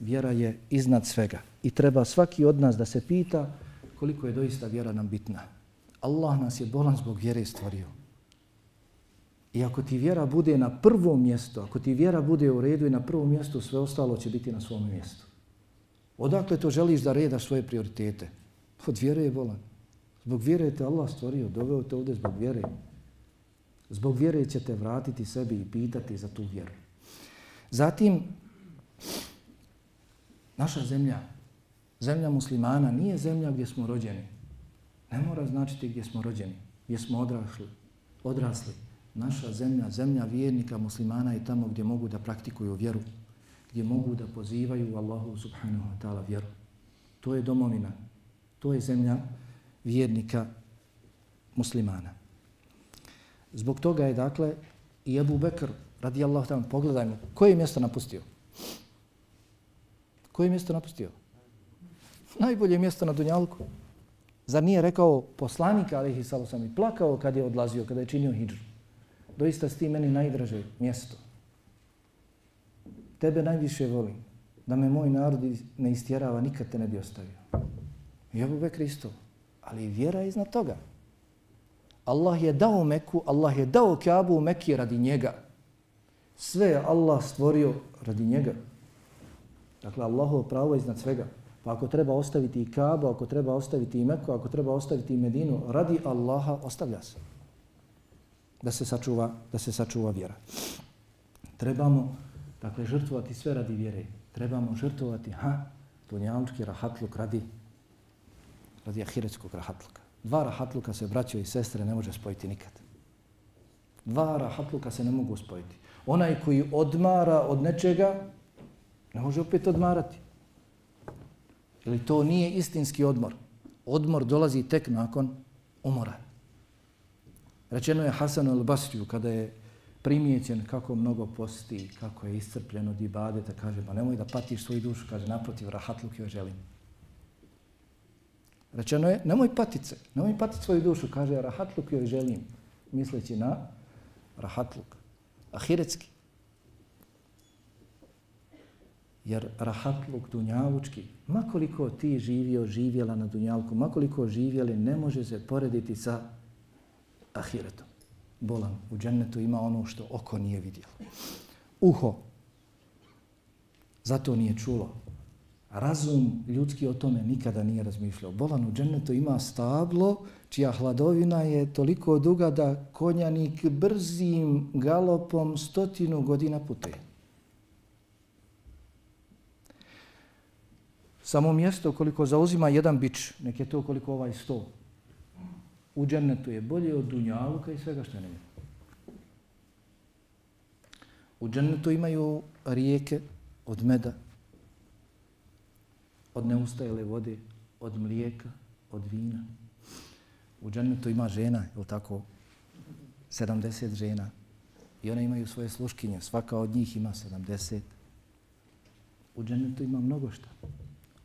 Vjera je iznad svega. I treba svaki od nas da se pita koliko je doista vjera nam bitna. Allah nas je bolan zbog vjere stvorio. I ako ti vjera bude na prvom mjestu, ako ti vjera bude u redu i na prvom mjestu, sve ostalo će biti na svom mjestu. Odakle to želiš da redaš svoje prioritete? Od vjere je bolan. Zbog vjere te Allah stvorio, doveo te ovdje zbog vjere. Zbog vjere će te vratiti sebi i pitati za tu vjeru. Zatim, naša zemlja, zemlja muslimana, nije zemlja gdje smo rođeni. Ne mora značiti gdje smo rođeni, gdje smo odrasli. odrasli naša zemlja, zemlja vjernika muslimana je tamo gdje mogu da praktikuju vjeru, gdje mogu da pozivaju Allahu subhanahu wa ta'ala vjeru. To je domovina, to je zemlja vjernika muslimana. Zbog toga je dakle i Abu Bekr radijallahu ta'ala, pogledajmo, koje je mjesto napustio? Koje je mjesto napustio? Najbolje mjesto na Dunjalku. Zar nije rekao poslanika, ali ih sam i plakao kad je odlazio, kada je činio hijđu doista si ti meni najdraže mjesto. Tebe najviše volim. Da me moj narod ne istjerava, nikad te ne bi ostavio. I Abu Bekr isto. Ali vjera je iznad toga. Allah je dao Meku, Allah je dao Kaabu u Mekije radi njega. Sve je Allah stvorio radi njega. Dakle, Allahovo pravo je iznad svega. Pa ako treba ostaviti i Kaabu, ako treba ostaviti i Meku, ako treba ostaviti i Medinu, radi Allaha, ostavlja se da se sačuva, da se sačuva vjera. Trebamo dakle žrtvovati sve radi vjere. Trebamo žrtvovati ha dunjalski rahatluk radi radi ahiretskog rahatluka. Dva rahatluka se braćo i sestre ne može spojiti nikad. Dva rahatluka se ne mogu spojiti. Onaj koji odmara od nečega ne može opet odmarati. Ili to nije istinski odmor. Odmor dolazi tek nakon umora. Rečeno je Hasan al-Basriju kada je primijećen kako mnogo posti, kako je iscrpljen od ibadeta, kaže, pa nemoj da patiš svoju dušu, kaže, naprotiv, rahatluk joj želim. Rečeno je, nemoj patice, nemoj patiti svoju dušu, kaže, rahatluk joj želim, misleći na rahatluk, ahiretski. Jer rahatluk dunjavučki, makoliko ti živio, živjela na dunjalku, makoliko živjeli, ne može se porediti sa ahiretom. Bolan u džennetu ima ono što oko nije vidjelo. Uho. Zato nije čulo. Razum ljudski o tome nikada nije razmišljao. Bolan u džennetu ima stablo čija hladovina je toliko duga da konjanik brzim galopom stotinu godina putuje. Samo mjesto koliko zauzima jedan bič, nek je to koliko ovaj sto, u džennetu je bolje od dunjaluka i svega što nema. U džennetu imaju rijeke od meda, od neustajele vode, od mlijeka, od vina. U džennetu ima žena, je tako? 70 žena. I one imaju svoje sluškinje. Svaka od njih ima 70. U džennetu ima mnogo šta.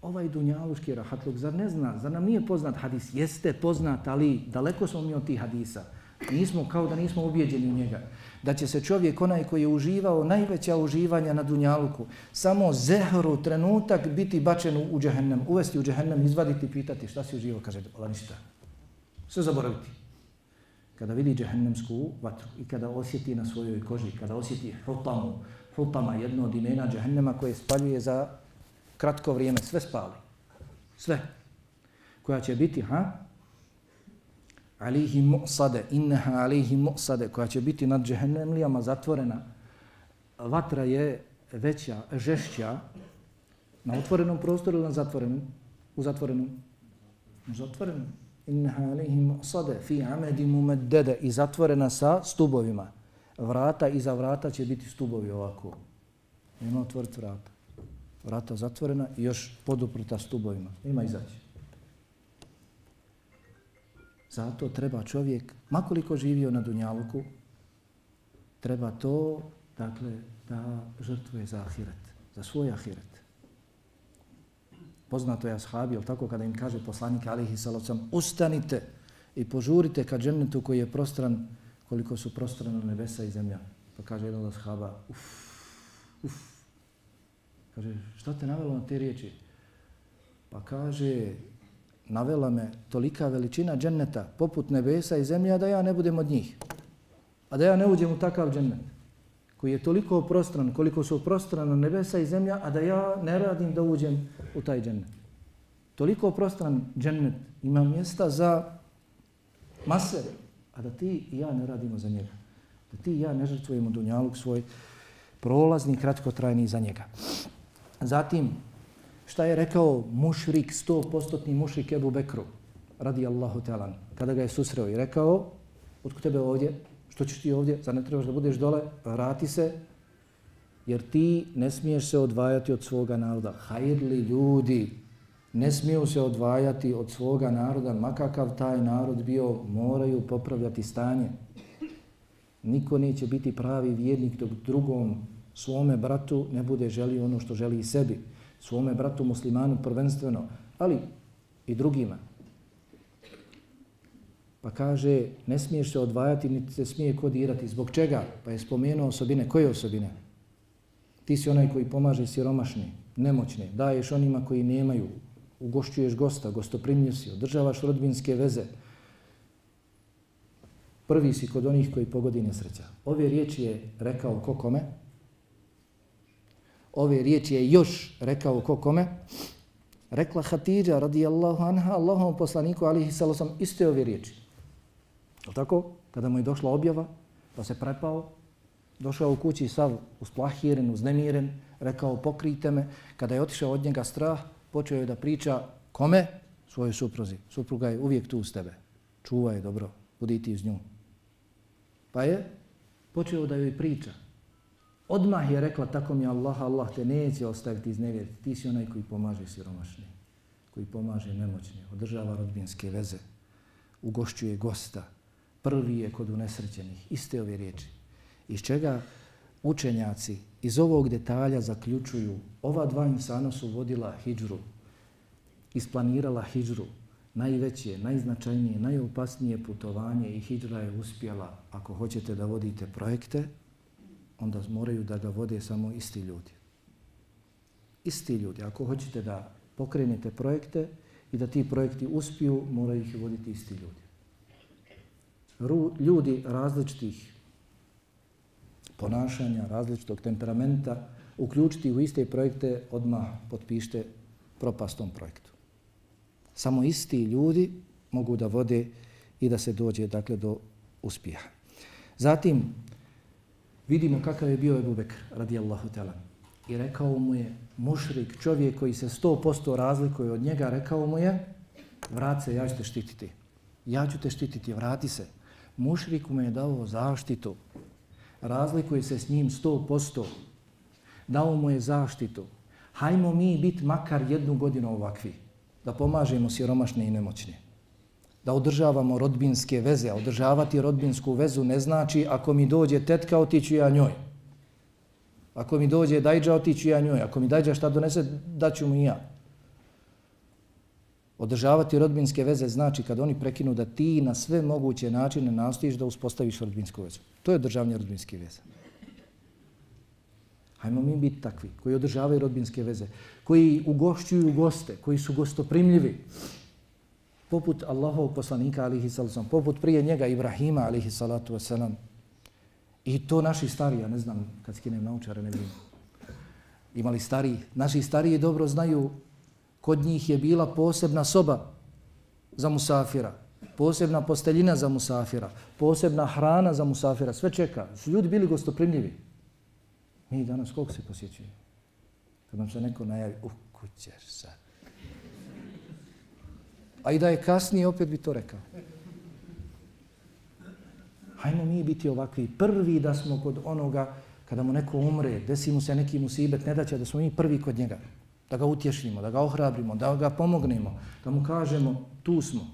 Ovaj dunjaluški rahatluk, zar ne zna, zar nam nije poznat hadis? Jeste poznat, ali daleko smo mi od tih hadisa. Nismo, kao da nismo ubijeđeni u njega. Da će se čovjek, onaj koji je uživao najveća uživanja na dunjaluku, samo zehru trenutak biti bačen u džehennem, uvesti u džehennem, izvaditi, pitati šta si uživao, kaže, ola ništa. Sve zaboraviti. Kada vidi džehennemsku vatru i kada osjeti na svojoj koži, kada osjeti hutamu, hutama, jedno od imena džehennema koje spaljuje za kratko vrijeme, sve spali. Sve. Koja će biti, ha? Alihi mu'sade, inneha alihi mu'sade, koja će biti nad džehennemlijama zatvorena. Vatra je veća, žešća na otvorenom prostoru ili na zatvorenom? U zatvorenom? U zatvorenom. Inneha alihi mu'sade, fi amedi mumeddede i zatvorena sa stubovima. Vrata iza vrata će biti stubovi ovako. Nema otvoriti vrata. Vrata zatvorena i još poduprta stubovima. Ima izaći. Zato treba čovjek, makoliko živio na Dunjaluku, treba to, dakle, da žrtvuje za ahiret, za svoj ahiret. Poznato je ashabi, ali tako kada im kaže poslanik alihi salocam, ustanite i požurite ka džennetu koji je prostran koliko su prostrana nebesa i zemlja. Pa kaže jedan od ashaba, uf, uf. Kaže, šta te navelo na te riječi? Pa kaže, navela me tolika veličina dženneta poput nebesa i zemlja da ja ne budem od njih. A da ja ne uđem u takav džennet koji je toliko prostran koliko su prostrana nebesa i zemlja, a da ja ne radim da uđem u taj džennet. Toliko prostran džennet ima mjesta za mase, a da ti i ja ne radimo za njega. Da ti i ja ne žrtvujemo dunjaluk svoj prolazni, kratkotrajni za njega. Zatim, šta je rekao mušrik, sto postotni mušrik Ebu Bekru, radi Allahu talan, kada ga je susreo i rekao, otko tebe ovdje, što ćeš ti ovdje, zar ne trebaš da budeš dole, vrati se, jer ti ne smiješ se odvajati od svoga naroda. Hajrli ljudi, ne smiju se odvajati od svoga naroda, makakav taj narod bio, moraju popravljati stanje. Niko neće biti pravi vjernik dok drugom svome bratu ne bude želio ono što želi i sebi svome bratu muslimanu prvenstveno, ali i drugima. Pa kaže, ne smiješ se odvajati, niti se smije kodirati. Zbog čega? Pa je spomenuo osobine. Koje osobine? Ti si onaj koji pomaže siromašni, nemoćni, daješ onima koji nemaju, ugošćuješ gosta, gostoprimlju si, održavaš rodbinske veze. Prvi si kod onih koji pogodi nesreća. Ove riječi je rekao ko kome? Ove riječi je još rekao ko kome? Rekla Hatidža radijallahu anha Allahom poslaniku alihi salosam iste ove riječi. Je tako? Kada mu je došla objava, pa se prepao, došao u kući sav usplahiren, uznemiren, rekao pokrijte me. Kada je otišao od njega strah, počeo je da priča kome? Svojoj supruzi. Supruga je uvijek tu uz tebe. Čuvaj dobro, budi ti uz nju. Pa je počeo da joj priča. Odmah je rekla, tako mi Allah, Allah te neće ostaviti iz nevjeriti. Ti si onaj koji pomaže siromašni, koji pomaže nemoćni, održava rodbinske veze, ugošćuje gosta, prvi je kod unesrećenih. Iste ove riječi. Iz čega učenjaci iz ovog detalja zaključuju, ova dva insana su vodila hijđru, isplanirala hijđru, najveće, najznačajnije, najopasnije putovanje i hijđra je uspjela, ako hoćete da vodite projekte, onda moraju da ga vode samo isti ljudi. Isti ljudi. Ako hoćete da pokrenete projekte i da ti projekti uspiju, moraju ih voditi isti ljudi. Ru, ljudi različitih ponašanja, različitog temperamenta, uključiti u iste projekte, odmah potpište propastom projektu. Samo isti ljudi mogu da vode i da se dođe dakle do uspjeha. Zatim, Vidimo kakav je bio Ebu Bekr, radijallahu ta'ala. I rekao mu je, mušrik, čovjek koji se 100% razlikuje od njega, rekao mu je, vrat se, ja ću te štititi. Ja ću te štititi, vrati se. Mušrik mu je dao zaštitu. Razlikuje se s njim 100%. Dao mu je zaštitu. Hajmo mi biti makar jednu godinu ovakvi, da pomažemo siromašne i nemoćne. Da održavamo rodbinske veze, a održavati rodbinsku vezu ne znači ako mi dođe tetka, otiću ja njoj. Ako mi dođe dajđa, otiću ja njoj. Ako mi dajđa šta donese, daću mu i ja. Održavati rodbinske veze znači kad oni prekinu da ti na sve moguće načine nastojiš da uspostaviš rodbinsku vezu. To je održavanje rodbinske veze. Hajmo mi biti takvi koji održavaju rodbinske veze, koji ugošćuju goste, koji su gostoprimljivi. Poput Allahov poslanika alihi salatu poput prije njega Ibrahima alihi salatu wasalam. I to naši stari, ja ne znam kad skinem naučare, ne vidim. Imali stari, naši stariji dobro znaju kod njih je bila posebna soba za musafira, posebna posteljina za musafira, posebna hrana za musafira, sve čeka. Su ljudi bili gostoprimljivi. Mi danas koliko se posjećuje? Kad nam se neko najavi, uh, kućer sad. A i da je kasnije, opet bi to rekao. Hajmo mi biti ovakvi prvi da smo kod onoga kada mu neko umre, desi mu se neki musibet, ne daće da smo mi prvi kod njega da ga utješimo, da ga ohrabrimo, da ga pomognemo, da mu kažemo tu smo.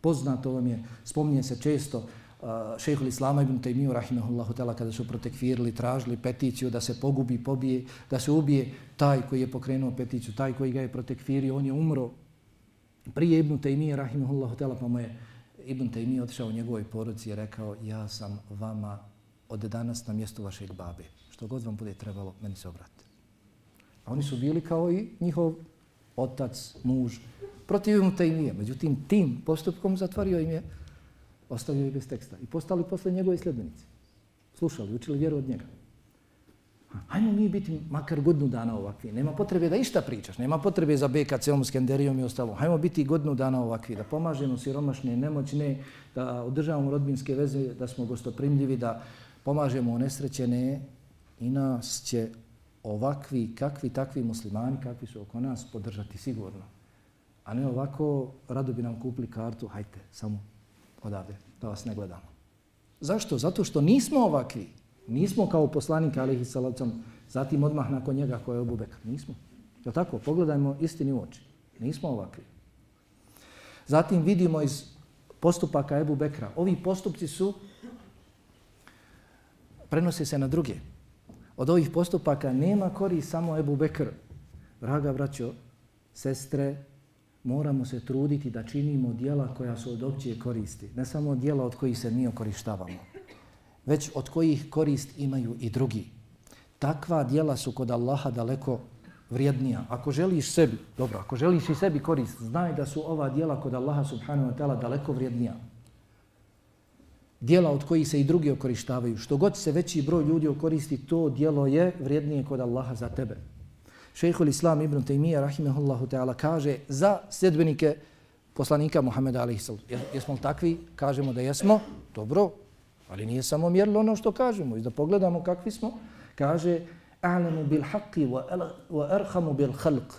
Poznato vam je, spominje se često uh, šehhul Islama ibn Taymiju, rahimahullahu ta'ala kada su protekvirili, tražili peticiju da se pogubi, pobije, da se ubije taj koji je pokrenuo peticiju, taj koji ga je protekvirio, on je umro prije ibn Taymiyu rahimahullahu ta'ala pa mu je ibn Taymiyu otišao u njegovoj poruci i rekao ja sam vama od danas na mjestu vašeg babe. Što god vam bude trebalo, meni se obrati. A oni su bili kao i njihov otac, muž, protiv Ibn te. Međutim, tim postupkom zatvorio im je, ostavio ih bez teksta. I postali posle njegove sljedbenici. Slušali, učili vjeru od njega. Hajmo mi biti makar godnu dana ovakvi. Nema potrebe da išta pričaš. Nema potrebe za BKC-om, Skenderijom i ostalo. Hajmo biti godnu dana ovakvi. Da pomažemo siromašne, nemoćne, da održavamo rodbinske veze, da smo gostoprimljivi, da pomažemo nesrećene i nas će ovakvi, kakvi, takvi muslimani, kakvi su oko nas, podržati sigurno. A ne ovako, rado bi nam kupili kartu, hajte, samo odavde, da vas ne gledamo. Zašto? Zato što nismo ovakvi. Nismo kao poslanik alihi salacom, zatim odmah nakon njega koje je Abu Bekr. Nismo. Je tako? Pogledajmo istini u oči. Nismo ovakvi. Zatim vidimo iz postupaka Ebu Bekra. Ovi postupci su prenose se na druge. Od ovih postupaka nema kori samo Ebu Bekr. Draga braćo, sestre, moramo se truditi da činimo dijela koja su od opće koristi. Ne samo dijela od kojih se mi okorištavamo, već od kojih korist imaju i drugi. Takva dijela su kod Allaha daleko vrijednija. Ako želiš sebi, dobro, ako želiš i sebi korist, znaj da su ova dijela kod Allaha subhanahu wa ta'ala daleko vrijednija dijela od kojih se i drugi okorištavaju. Što god se veći broj ljudi okoristi, to dijelo je vrijednije kod Allaha za tebe. Šejhul Islam ibn Taymiyyah rahimehullahu ta'ala kaže za sedbenike poslanika Muhameda alejhi Jesmo li takvi? Kažemo da jesmo. Dobro, ali nije samo mjerilo ono što kažemo. I da pogledamo kakvi smo. Kaže a'lamu bil haqqi wa arhamu bil khalq.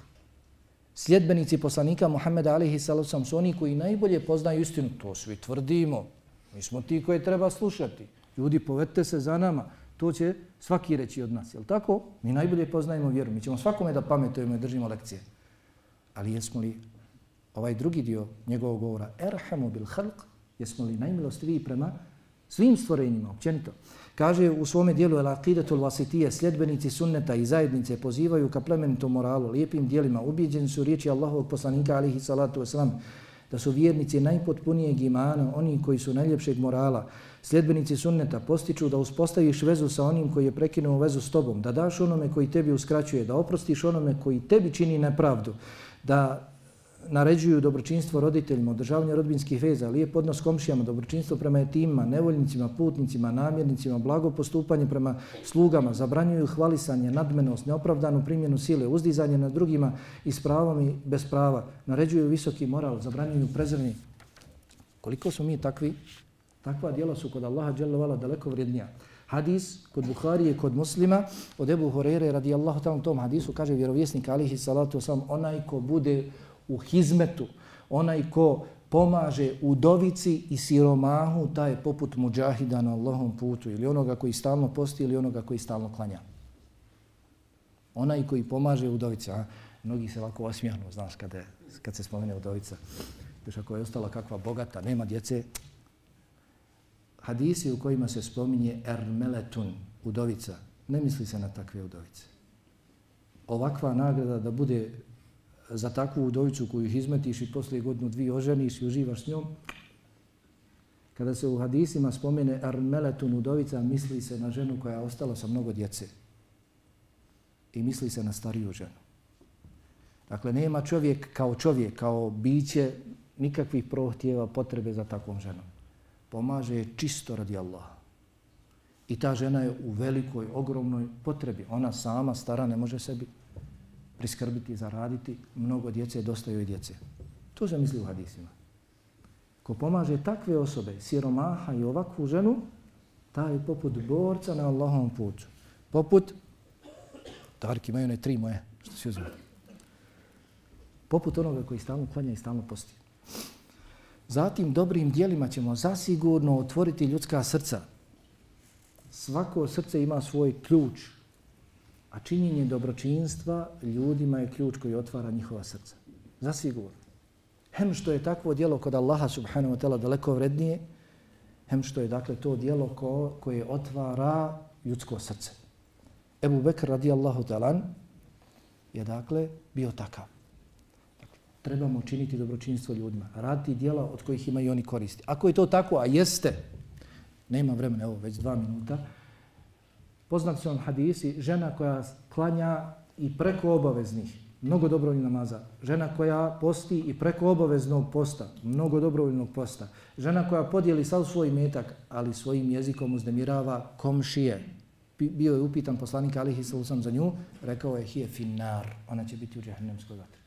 Sljedbenici poslanika Muhameda sallam su oni koji najbolje poznaju istinu. To svi tvrdimo. Mi smo ti koje treba slušati. Ljudi, povedite se za nama. To će svaki reći od nas. Jel tako? Mi najbolje poznajemo vjeru. Mi ćemo svakome da pametujemo i držimo lekcije. Ali jesmo li ovaj drugi dio njegovog govora erhamu bil halq, jesmo li najmilostiviji prema svim stvorenjima, općenito. Kaže u svome dijelu El Aqidatul Vasitije, sljedbenici sunneta i zajednice pozivaju ka plemenitom moralu, lijepim dijelima, ubijeđeni su riječi Allahovog poslanika alihi salatu wasalam, da su vjernici najpotpunijeg imana, oni koji su najljepšeg morala, sljedbenici sunneta, postiču da uspostaviš vezu sa onim koji je prekinuo vezu s tobom, da daš onome koji tebi uskraćuje, da oprostiš onome koji tebi čini nepravdu, da naređuju dobročinstvo roditeljima, održavanje rodbinskih veza, lijep odnos komšijama, dobročinstvo prema etimima, nevoljnicima, putnicima, namjernicima, blago postupanje prema slugama, zabranjuju hvalisanje, nadmenost, neopravdanu primjenu sile, uzdizanje na drugima i s pravom i bez prava, naređuju visoki moral, zabranjuju prezrni. Koliko su mi takvi? Takva djela su kod Allaha dželovala daleko vrijednija. Hadis kod Buharije, kod muslima, od Ebu Horeire radijallahu ta'ala tom hadisu, kaže vjerovjesnik alihi salatu wasalam, onaj ko bude u hizmetu, onaj ko pomaže udovici i siromahu, taj je poput muđahida na Allahom putu ili onoga koji stalno posti ili onoga koji stalno klanja. Onaj koji pomaže udovici, a? mnogi se lako osmijanu, znaš, kada, kad se spomene udovica. Još ako je ostala kakva bogata, nema djece. Hadisi u kojima se spominje ermeletun, udovica, ne misli se na takve udovice. Ovakva nagrada da bude za takvu udovicu koju izmetiš i poslije godinu dvije oženiš i uživaš s njom, kada se u hadisima spomene armeletun udovica, misli se na ženu koja je ostala sa mnogo djece. I misli se na stariju ženu. Dakle, nema čovjek kao čovjek, kao biće, nikakvih prohtjeva, potrebe za takvom ženom. Pomaže je čisto radi Allaha. I ta žena je u velikoj, ogromnoj potrebi. Ona sama, stara, ne može sebi priskrbiti, zaraditi. Mnogo djece, dosta joj djece. To se misli u hadisima. Ko pomaže takve osobe, siromaha i ovakvu ženu, taj je poput borca na Allahovom putu. Poput, Tarki imaju ne tri moje, što si uzmano. Poput onoga koji stalno klanja i stalno posti. Zatim dobrim dijelima ćemo zasigurno otvoriti ljudska srca. Svako srce ima svoj ključ, a činjenje dobročinstva ljudima je ključ koji otvara njihova srca. Zasigurno. Hem što je takvo dijelo kod Allaha subhanahu wa ta'ala daleko vrednije, hem što je dakle to dijelo ko, koje otvara ljudsko srce. Ebu Bekr radijallahu ta'ala je dakle bio takav dakle, trebamo činiti dobročinstvo ljudima, raditi dijela od kojih imaju oni koristi. Ako je to tako, a jeste, nema vremena, evo već dva minuta, poznat su vam hadisi, žena koja klanja i preko obaveznih, mnogo dobrovoljnih namaza, žena koja posti i preko obaveznog posta, mnogo dobrovoljnog posta, žena koja podijeli sav svoj metak, ali svojim jezikom uznemirava komšije. Bio je upitan poslanik Alihi Salusam za nju, rekao je, hije finar, ona će biti u džahnemskoj vatri.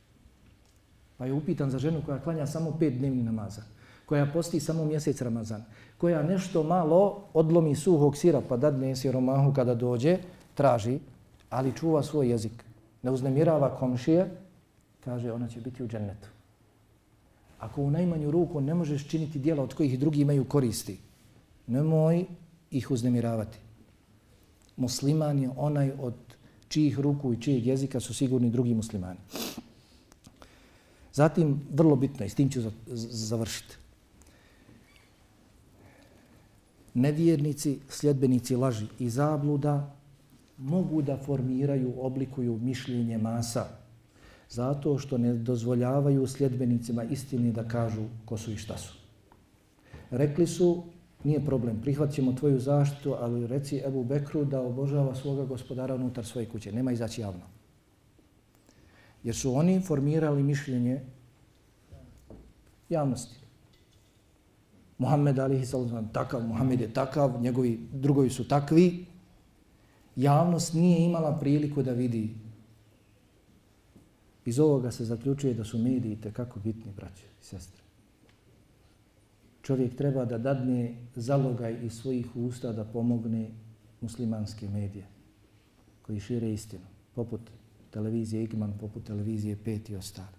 Pa je upitan za ženu koja klanja samo pet dnevnih namaza, koja posti samo mjesec Ramazan, koja nešto malo odlomi suhog sira pa dadne siromahu kada dođe, traži, ali čuva svoj jezik. Ne uznemirava komšije, kaže ona će biti u džennetu. Ako u najmanju ruku ne možeš činiti dijela od kojih drugi imaju koristi, nemoj ih uznemiravati. Musliman je onaj od čijih ruku i čijeg jezika su sigurni drugi muslimani. Zatim, vrlo bitno, i s tim ću završiti. Nevjernici, sljedbenici laži i zabluda mogu da formiraju, oblikuju mišljenje masa zato što ne dozvoljavaju sljedbenicima istini da kažu ko su i šta su. Rekli su, nije problem, prihvaćemo tvoju zaštitu, ali reci Ebu Bekru da obožava svoga gospodara unutar svoje kuće. Nema izaći javno jer su oni formirali mišljenje javnosti. Muhammed alihi sallam takav, Muhammed je takav, njegovi drugovi su takvi. Javnost nije imala priliku da vidi. Iz ovoga se zaključuje da su mediji tekako bitni, braće i sestre. Čovjek treba da dadne zalogaj iz svojih usta da pomogne muslimanske medije koji šire istinu, poput televizije Igman, poput televizije Pet i ostali.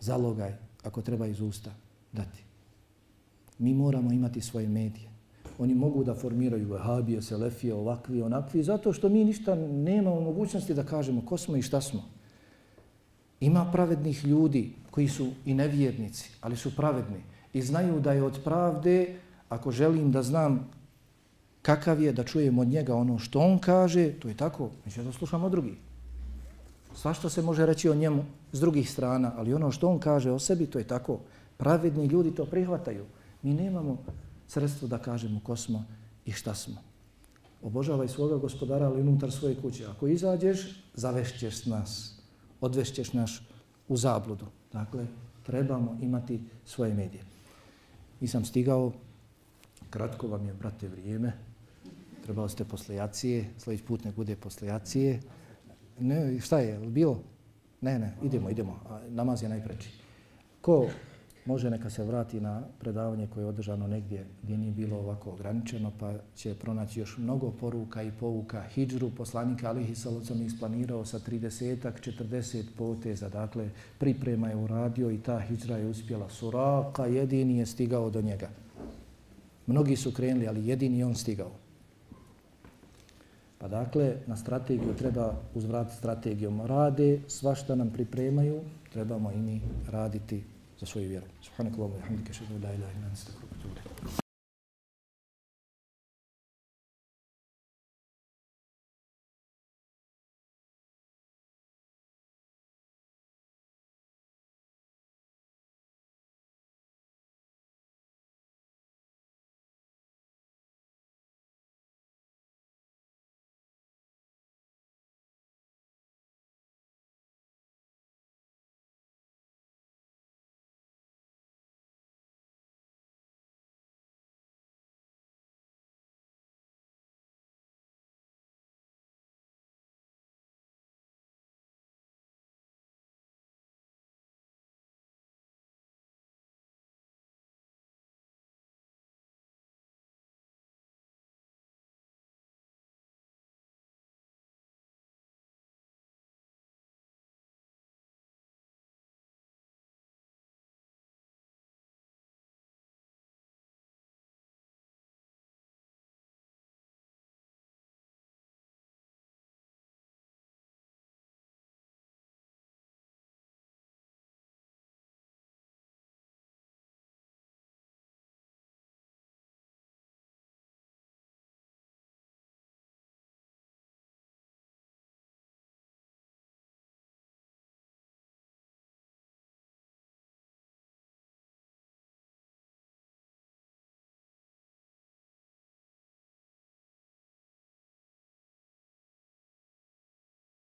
Zalogaj, ako treba iz usta, dati. Mi moramo imati svoje medije. Oni mogu da formiraju vehabije, selefije, ovakvi, onakvi, zato što mi ništa nemamo mogućnosti da kažemo ko smo i šta smo. Ima pravednih ljudi koji su i nevjernici, ali su pravedni i znaju da je od pravde, ako želim da znam kakav je, da čujem od njega ono što on kaže, to je tako, mi ćemo da slušamo drugi. Svašta se može reći o njemu s drugih strana, ali ono što on kaže o sebi, to je tako. Pravedni ljudi to prihvataju. Mi nemamo sredstvo da kažemo ko smo i šta smo. Obožavaj svoga gospodara, ali unutar svoje kuće. Ako izađeš, zavešćeš nas, odvešćeš naš u zabludu. Dakle, trebamo imati svoje medije. Nisam stigao, kratko vam je, brate, vrijeme. Trebalo ste posle jacije, sljedeći put ne bude posle jacije. Ne, šta je, bilo? Ne, ne, idemo, idemo. Namaz je najpreći. Ko može neka se vrati na predavanje koje je održano negdje gdje nije bilo ovako ograničeno, pa će pronaći još mnogo poruka i pouka. Hidžru poslanika Alihi Salocom isplanirao sa 30-ak, 40 poteza. Dakle, priprema je uradio i ta hidžra je uspjela. Suraka jedini je stigao do njega. Mnogi su krenuli, ali jedini on stigao. Pa dakle, na strategiju treba uzvrat strategijom rade, svašta nam pripremaju, trebamo i mi raditi za svoju vjeru. Subhanakallahu wa bihamdika, ashhadu an la ilaha illa anta, astaghfiruka